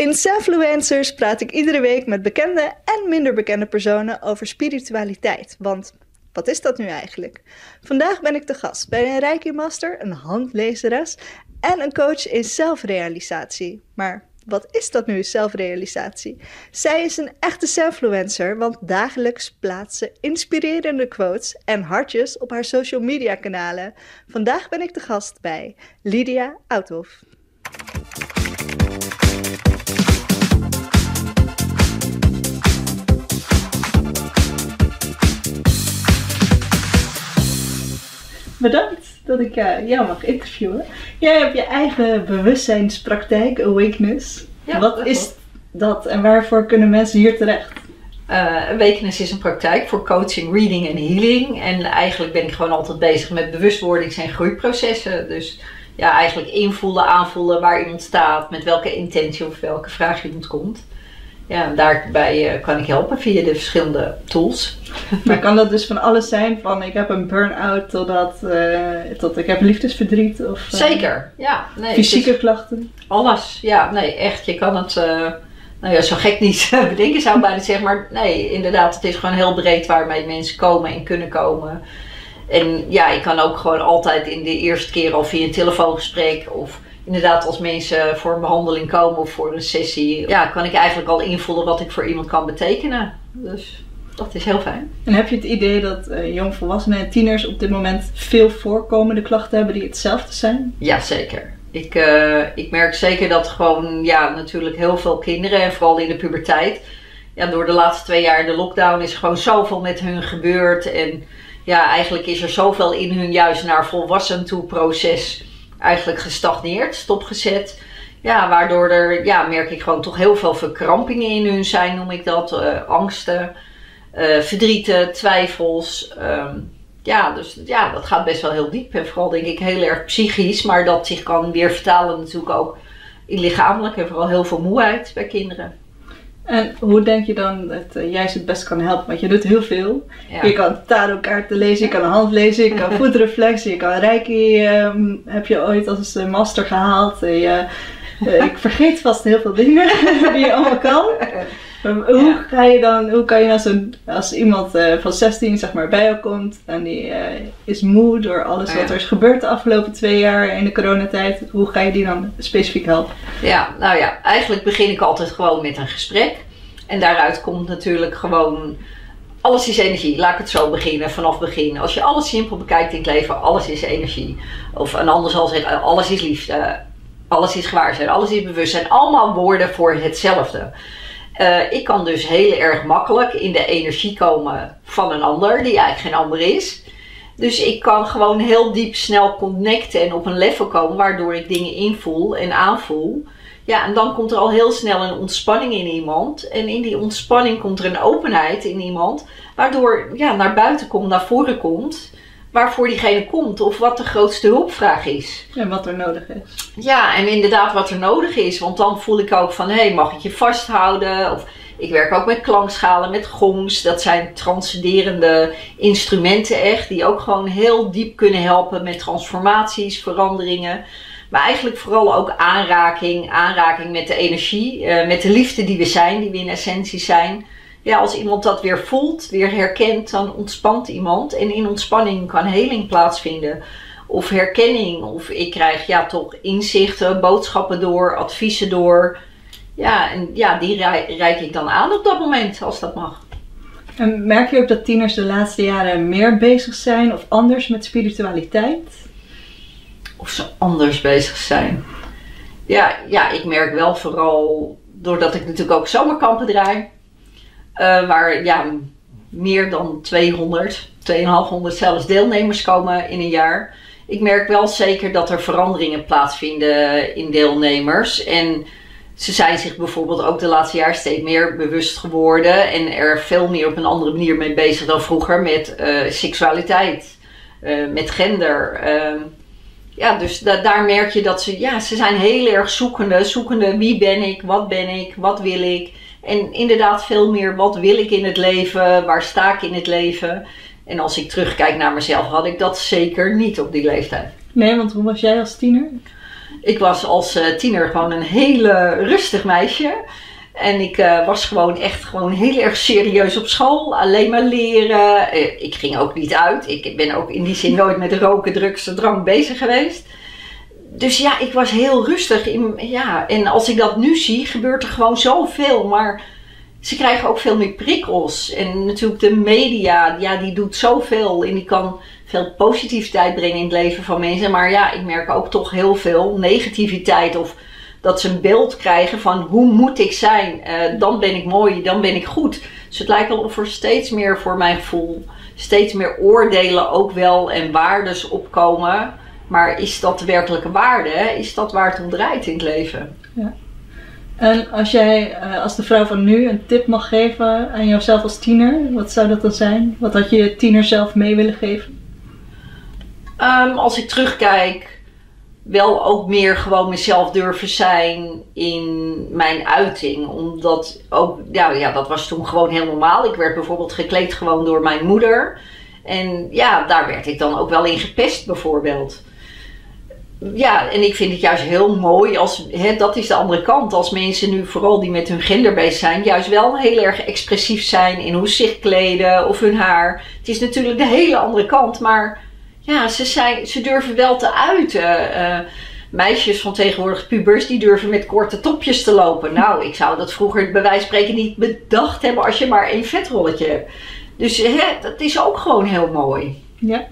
In Selfluencers praat ik iedere week met bekende en minder bekende personen over spiritualiteit. Want wat is dat nu eigenlijk? Vandaag ben ik te gast bij een Reiki Master, een handlezeres en een coach in zelfrealisatie. Maar wat is dat nu, zelfrealisatie? Zij is een echte selfluencer, want dagelijks plaatst ze inspirerende quotes en hartjes op haar social media kanalen. Vandaag ben ik te gast bij Lydia Outhoff. Bedankt dat ik uh, jou mag interviewen. Jij hebt je eigen bewustzijnspraktijk, Awakeness. Ja, Wat dat is dat en waarvoor kunnen mensen hier terecht? Uh, Awakeness is een praktijk voor coaching, reading en healing. En eigenlijk ben ik gewoon altijd bezig met bewustwordings- en groeiprocessen. Dus ja, eigenlijk invoelen, aanvoelen waar iemand staat, met welke intentie of welke vraag iemand komt. Ja, daarbij uh, kan ik helpen via de verschillende tools. Maar kan dat dus van alles zijn? Van ik heb een burn-out totdat uh, tot ik heb liefdesverdriet? Of, uh, Zeker, ja. Nee, fysieke klachten? Alles, ja. Nee, echt. Je kan het, uh, nou ja, zo gek niet bedenken zou ik bijna zeggen. Maar nee, inderdaad, het is gewoon heel breed waarmee mensen komen en kunnen komen. En ja, ik kan ook gewoon altijd in de eerste keer al via een telefoongesprek of inderdaad als mensen voor een behandeling komen of voor een sessie, ja, kan ik eigenlijk al invullen wat ik voor iemand kan betekenen. Dus dat is heel fijn. En heb je het idee dat uh, jongvolwassenen en tieners op dit moment veel voorkomende klachten hebben die hetzelfde zijn? Ja, zeker. Ik, uh, ik merk zeker dat gewoon, ja, natuurlijk heel veel kinderen, en vooral in de puberteit, ja, door de laatste twee jaar de lockdown is gewoon zoveel met hun gebeurd. En ja, eigenlijk is er zoveel in hun juist naar volwassen toe proces eigenlijk gestagneerd, stopgezet. Ja, waardoor er, ja, merk ik gewoon toch heel veel verkrampingen in hun zijn, noem ik dat. Uh, angsten, uh, verdrieten, twijfels. Um, ja, dus ja, dat gaat best wel heel diep. En vooral denk ik heel erg psychisch, maar dat zich kan weer vertalen natuurlijk ook in lichamelijk en vooral heel veel moeheid bij kinderen. En hoe denk je dan dat uh, jij ze het best kan helpen? Want je doet heel veel. Ja. Je kan tarotkaarten lezen, je kan een hand lezen, je kan voetreflex, je kan reiki. Um, heb je ooit als master gehaald. Uh, je, uh, ik vergeet vast heel veel dingen die je allemaal kan. Hoe, Ja. ga je dan, hoe kan je als iemand uh, van 16 zeg maar bij jou komt en die uh, is moe door alles Ja. wat er is gebeurd de afgelopen twee jaar in de coronatijd, hoe ga je die dan specifiek helpen? Ja, nou ja, eigenlijk begin ik altijd gewoon met een gesprek. En daaruit komt natuurlijk gewoon. Alles is energie, laat ik het zo beginnen, vanaf begin. Als je alles simpel bekijkt in het leven, alles is energie. Of een ander zal zeggen, alles is liefde, alles is gewaarzijn, alles is bewustzijn. Allemaal woorden voor hetzelfde. Uh, ik kan dus heel erg makkelijk in de energie komen van een ander, die eigenlijk geen ander is. Dus ik kan gewoon heel diep snel connecten en op een level komen, waardoor ik dingen invoel en aanvoel. Ja, en dan komt er al heel snel een ontspanning in iemand. En in die ontspanning komt er een openheid in iemand, waardoor ja, naar buiten komt, naar voren komt, waarvoor diegene komt of wat de grootste hulpvraag is. En wat er nodig is. Ja, en inderdaad wat er nodig is. Want dan voel ik ook van, hé, hey, mag ik je vasthouden? Of ik werk ook met klankschalen, met gongs. Dat zijn transcenderende instrumenten echt, die ook gewoon heel diep kunnen helpen met transformaties, veranderingen. Maar eigenlijk vooral ook aanraking, aanraking met de energie, uh, met de liefde die we zijn, die we in essentie zijn. Ja, als iemand dat weer voelt, weer herkent, dan ontspant iemand. En in ontspanning kan heling plaatsvinden of herkenning. Of ik krijg ja toch inzichten, boodschappen door, adviezen door. Ja, en ja, die reik ik dan aan op dat moment, als dat mag. En merk je ook dat tieners de laatste jaren meer bezig zijn of anders met spiritualiteit? Of ze anders bezig zijn. Ja, ja ik merk wel vooral doordat ik natuurlijk ook zomerkampen draai. Uh, waar ja, meer dan 200, 250 zelfs deelnemers komen in een jaar. Ik merk wel zeker dat er veranderingen plaatsvinden in deelnemers. En ze zijn zich bijvoorbeeld ook de laatste jaar steeds meer bewust geworden. En er veel meer op een andere manier mee bezig dan vroeger met uh, seksualiteit, uh, met gender. Uh, ja, dus da daar merk je dat ze, ja, ze zijn heel erg zoekende. Zoekende wie ben ik, wat ben ik, wat wil ik. En inderdaad veel meer wat wil ik in het leven, waar sta ik in het leven. En als ik terugkijk naar mezelf, had ik dat zeker niet op die leeftijd. Nee, want hoe was jij als tiener? Ik was als uh, tiener gewoon een hele rustig meisje. En ik uh, was gewoon echt gewoon heel erg serieus op school. Alleen maar leren. Uh, ik ging ook niet uit. Ik ben ook in die zin nooit met roken, drugs en drank bezig geweest. Dus ja, ik was heel rustig. In, ja, en als ik dat nu zie, gebeurt er gewoon zoveel. Maar ze krijgen ook veel meer prikkels. En natuurlijk de media, ja, die doet zoveel. En die kan veel positiviteit brengen in het leven van mensen. Maar ja, ik merk ook toch heel veel negativiteit. Of dat ze een beeld krijgen van hoe moet ik zijn. Uh, dan ben ik mooi, dan ben ik goed. Dus het lijkt wel of er steeds meer voor mijn gevoel, steeds meer oordelen ook wel en waardes opkomen. Maar is dat de werkelijke waarde? Is dat waar het om draait in het leven? Ja. En als jij uh, als de vrouw van nu een tip mag geven aan jouzelf als tiener, wat zou dat dan zijn? Wat had je tiener zelf mee willen geven? Um, als ik terugkijk, wel ook meer gewoon mezelf durven zijn in mijn uiting. Omdat ook, ja, ja, dat was toen gewoon heel normaal. Ik werd bijvoorbeeld gekleed gewoon door mijn moeder. En ja, daar werd ik dan ook wel in gepest bijvoorbeeld. Ja, en ik vind het juist heel mooi als, hè, dat is de andere kant, als mensen nu vooral die met hun gender bezig zijn, juist wel heel erg expressief zijn in hoe ze zich kleden of hun haar. Het is natuurlijk de hele andere kant, maar ja, ze, zijn, ze durven wel te uiten. Uh, meisjes van tegenwoordig, pubers, die durven met korte topjes te lopen. Nou, ik zou dat vroeger bij wijze spreken niet bedacht hebben als je maar één vetrolletje hebt. Dus hè, dat is ook gewoon heel mooi. Ja.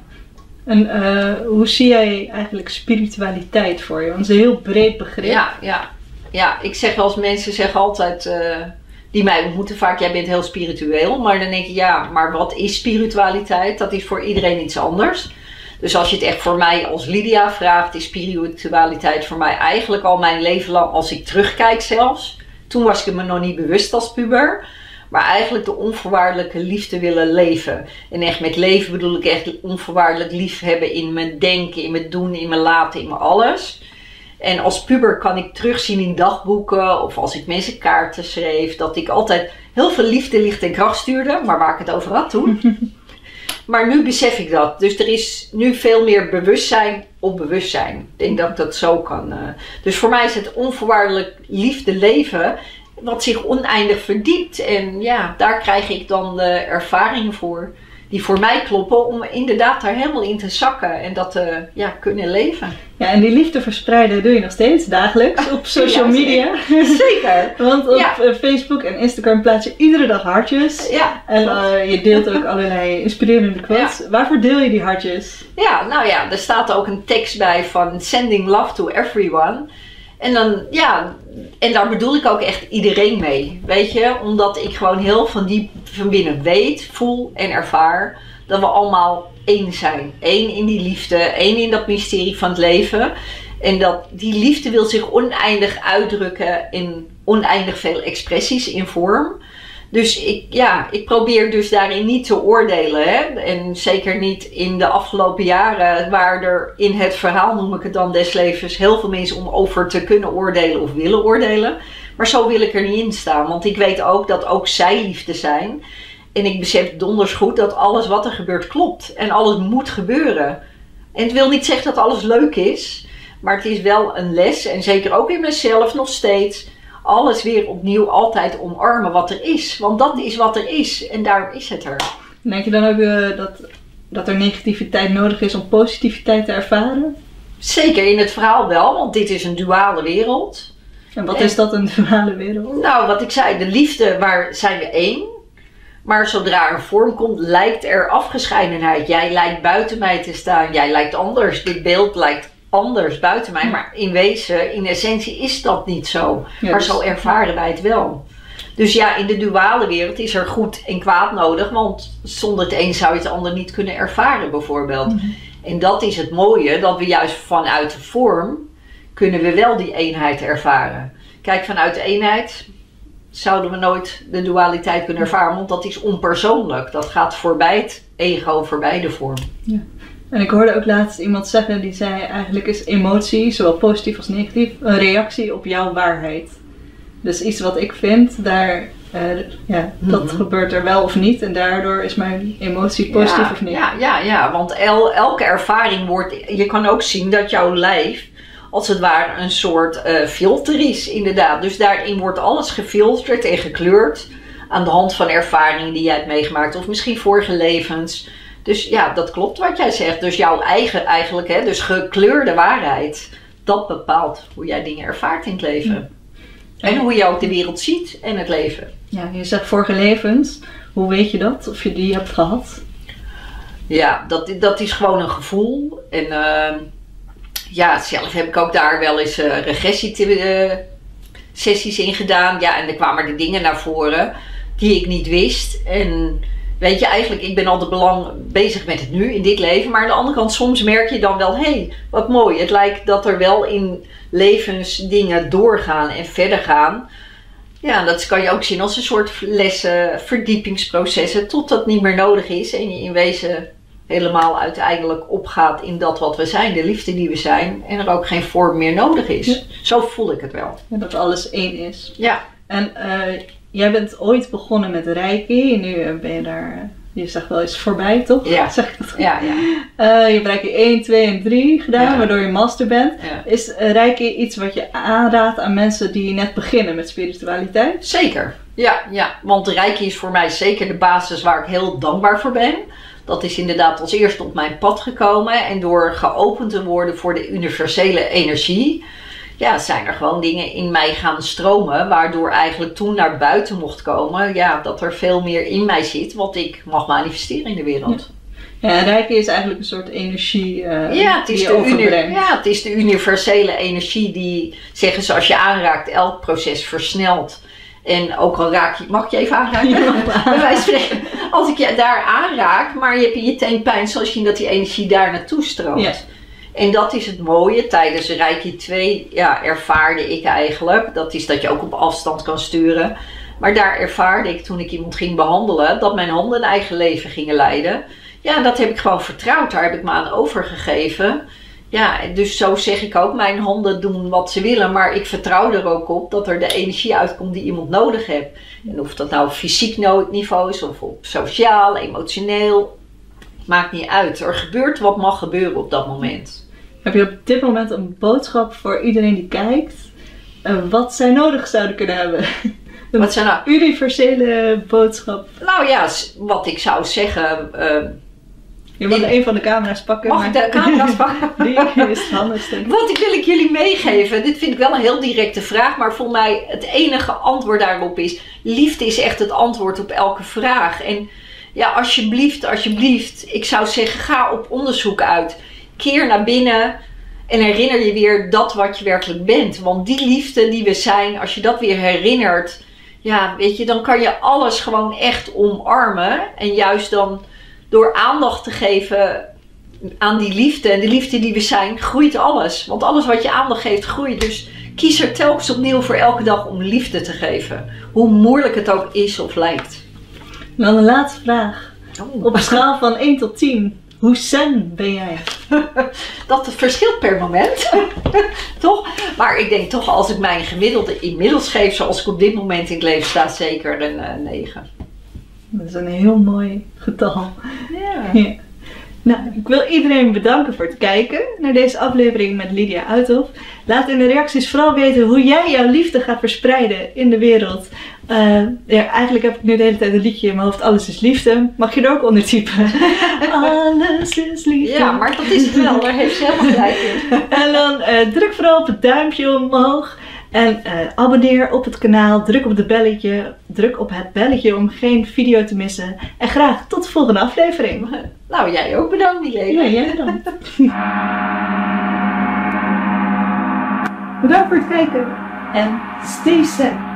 En uh, hoe zie jij eigenlijk spiritualiteit voor je? Want het is een heel breed begrip. Ja, ja. ja ik zeg als mensen zeggen altijd, uh, die mij ontmoeten vaak, jij bent heel spiritueel. Maar dan denk je, ja, maar wat is spiritualiteit? Dat is voor iedereen iets anders. Dus als je het echt voor mij als Lydia vraagt, is spiritualiteit voor mij eigenlijk al mijn leven lang, als ik terugkijk zelfs. Toen was ik me nog niet bewust als puber. Maar eigenlijk de onvoorwaardelijke liefde willen leven. En echt met leven bedoel ik echt onvoorwaardelijk lief hebben in mijn denken, in mijn doen, in mijn laten, in mijn alles. En als puber kan ik terugzien in dagboeken of als ik mensen kaarten schreef, dat ik altijd heel veel liefde, licht en kracht stuurde. Maar waar ik het over had toen. Maar nu besef ik dat. Dus er is nu veel meer bewustzijn op bewustzijn. Ik denk dat ik dat zo kan. Uh. Dus voor mij is het onvoorwaardelijk liefde leven. Wat zich oneindig verdiept. En ja, daar krijg ik dan de ervaring voor die voor mij kloppen om inderdaad daar helemaal in te zakken en dat te ja, kunnen leven. Ja, en die liefde verspreiden doe je nog steeds dagelijks op social media. Zeker. Want op eh, Facebook en Instagram plaats je iedere dag hartjes. Ja. En uh, je deelt ook allerlei inspirerende quotes. Waarvoor deel je die hartjes? Ja, nou ja, er staat ook een tekst bij van Sending Love to Everyone. En dan, ja, en daar bedoel ik ook echt iedereen mee. Weet je, omdat ik gewoon heel van diep van binnen weet, voel en ervaar dat we allemaal één zijn. Eén in die liefde, één in dat mysterie van het leven. En dat die liefde wil zich oneindig uitdrukken in oneindig veel expressies in vorm. Dus ik, ja, ik probeer dus daarin niet te oordelen. Hè? En zeker niet in de afgelopen jaren, waar er in het verhaal, noem ik het dan, des levens, heel veel mensen om over te kunnen oordelen of willen oordelen. Maar zo wil ik er niet in staan. Want ik weet ook dat ook zij liefde zijn. En ik besef donders goed dat alles wat er gebeurt klopt. En alles moet gebeuren. En het wil niet zeggen dat alles leuk is. Maar het is wel een les. En zeker ook in mezelf nog steeds alles weer opnieuw altijd omarmen wat er is. Want dat is wat er is en daarom is het er. Denk je dan ook uh, dat, dat er negativiteit nodig is om positiviteit te ervaren? Zeker in het verhaal wel, want dit is een duale wereld. En wat is dat, een duale wereld? Nou, wat ik zei, de liefde, waar zijn we één. Maar zodra er een vorm komt, lijkt er afgescheidenheid. Jij lijkt buiten mij te staan, jij lijkt anders. Dit beeld lijkt anders buiten mij. Maar in wezen, in essentie is dat niet zo. maar zo ervaren wij het wel. Dus ja, in de duale wereld is er goed en kwaad nodig. Want zonder het een zou je het ander niet kunnen ervaren bijvoorbeeld. Mhm. En dat is het mooie, dat we juist vanuit de vorm kunnen we wel die eenheid ervaren. Kijk, vanuit de eenheid zouden we nooit de dualiteit kunnen ervaren, want dat is onpersoonlijk. Dat gaat voorbij het ego, voorbij de vorm. Ja. En ik hoorde ook laatst iemand zeggen die zei eigenlijk is emotie, zowel positief als negatief, een reactie op jouw waarheid. Dus iets wat ik vind, daar, uh, ja, dat mhm. gebeurt er wel of niet. En daardoor is mijn emotie positief ja, of niet. Ja, ja, ja want el, elke ervaring wordt. Je kan ook zien dat jouw lijf als het ware een soort uh, filter is, inderdaad. Dus daarin wordt alles gefilterd en gekleurd aan de hand van ervaringen die jij hebt meegemaakt, of misschien vorige levens. Dus ja, dat klopt wat jij zegt. Dus jouw eigen eigenlijk, hè, dus gekleurde waarheid, dat bepaalt hoe jij dingen ervaart in het leven. En hoe je ook de wereld ziet en het leven. Ja, je zegt vorige levens. Hoe weet je dat? Of je die hebt gehad? Ja, dat, dat is gewoon een gevoel. En uh, ja, zelf heb ik ook daar wel eens uh, regressiesessies in gedaan. Ja, en er kwamen er dingen naar voren die ik niet wist. En weet je, eigenlijk, ik ben altijd belang bezig met het nu in dit leven. Maar aan de andere kant, soms merk je dan wel, hé, hey, wat mooi. Het lijkt dat er wel in levens dingen doorgaan en verder gaan. Ja, dat kan je ook zien als een soort lessen, verdiepingsprocessen, tot dat niet meer nodig is en je in wezen helemaal uiteindelijk opgaat in dat wat we zijn, de liefde die we zijn, en er ook geen vorm meer nodig is. Zo voel ik het wel. Dat alles één is. Ja. En uh, jij bent ooit begonnen met Reiki, nu eh, ben je daar je zegt wel eens voorbij, toch? Ja. Zeg ik dat Ja, ja. Uh, je hebt Reiki 1, 2 en 3 gedaan, waardoor je master bent. Is Reiki iets wat je aanraadt aan mensen die net beginnen met spiritualiteit? Zeker, ja, ja. Want Reiki is voor mij zeker de basis waar ik heel dankbaar voor ben. Dat is inderdaad als eerste op mijn pad gekomen. En door geopend te worden voor de universele energie ja, zijn er gewoon dingen in mij gaan stromen. Waardoor eigenlijk toen naar buiten mocht komen. Ja, dat er veel meer in mij zit wat ik mag manifesteren in de wereld. Ja, ja Reiki is eigenlijk een soort energie uh, ja, het is de Ja, het is de universele energie die, zeggen ze, als je aanraakt, elk proces versnelt. En ook al raak je, mag ik je even aanraken? Ja, spreken, als ik je daar aanraak, maar je hebt in je teen pijn, zoals je dat die energie daar naartoe stroomt. Ja. En dat is het mooie. Tijdens Reiki 2 ja, ervaarde ik eigenlijk. Dat is dat je ook op afstand kan sturen. Maar daar ervaarde ik toen ik iemand ging behandelen. Dat mijn handen een eigen leven gingen leiden. Ja, dat heb ik gewoon vertrouwd. Daar heb ik me aan overgegeven. Ja, dus zo zeg ik ook. Mijn handen doen wat ze willen. Maar ik vertrouw er ook op dat er de energie uitkomt die iemand nodig heeft. En of dat nou fysiek niveau is. Of op sociaal, emotioneel. Maakt niet uit. Er gebeurt wat mag gebeuren op dat moment. Heb je op dit moment een boodschap voor iedereen die kijkt? Wat zij nodig zouden kunnen hebben? Een wat zijn nou? universele boodschap. Nou ja, wat ik zou zeggen. Uh, je mag een van de camera's pakken. Mag ik de camera's pakken? Die is. Wat ik wil ik jullie meegeven. Dit vind ik wel een heel directe vraag. Maar voor mij het enige antwoord daarop is. Liefde is echt het antwoord op elke vraag. En ja, alsjeblieft, alsjeblieft. Ik zou zeggen, ga op onderzoek uit keer naar binnen en herinner je weer dat wat je werkelijk bent. Want die liefde die we zijn, als je dat weer herinnert, ja, weet je, dan kan je alles gewoon echt omarmen. En juist dan door aandacht te geven aan die liefde en de liefde die we zijn, groeit alles. Want alles wat je aandacht geeft, groeit. Dus kies er telkens opnieuw voor elke dag om liefde te geven. Hoe moeilijk het ook is of lijkt. Dan een laatste vraag. Oh. Op een schaal van 1 tot 10, hoe zen ben jij? dat verschilt per moment. toch? Maar ik denk toch, als ik mijn gemiddelde inmiddels geef, zoals ik op dit moment in het leven sta, zeker een uh, eh, 9. Dat is een heel mooi getal. Ja. ja. Nou, ik wil iedereen bedanken voor het kijken naar deze aflevering met Lydia Uithof. Laat in de reacties vooral weten hoe jij jouw liefde gaat verspreiden in de wereld. Uh, ja, eigenlijk heb ik nu de hele tijd een liedje in mijn hoofd. Alles is liefde. Mag je er ook onder typen? Alles is liefde. Ja, maar dat is het wel. Daar heeft ze helemaal gelijk in. en dan uh, druk vooral op het duimpje omhoog. En uh, abonneer op het kanaal, druk op het belletje, druk op het belletje om geen video te missen. En graag tot de volgende aflevering. Nou, jij ook bedankt, Milene. Ja, jij bedankt. bedankt voor het kijken en stay safe.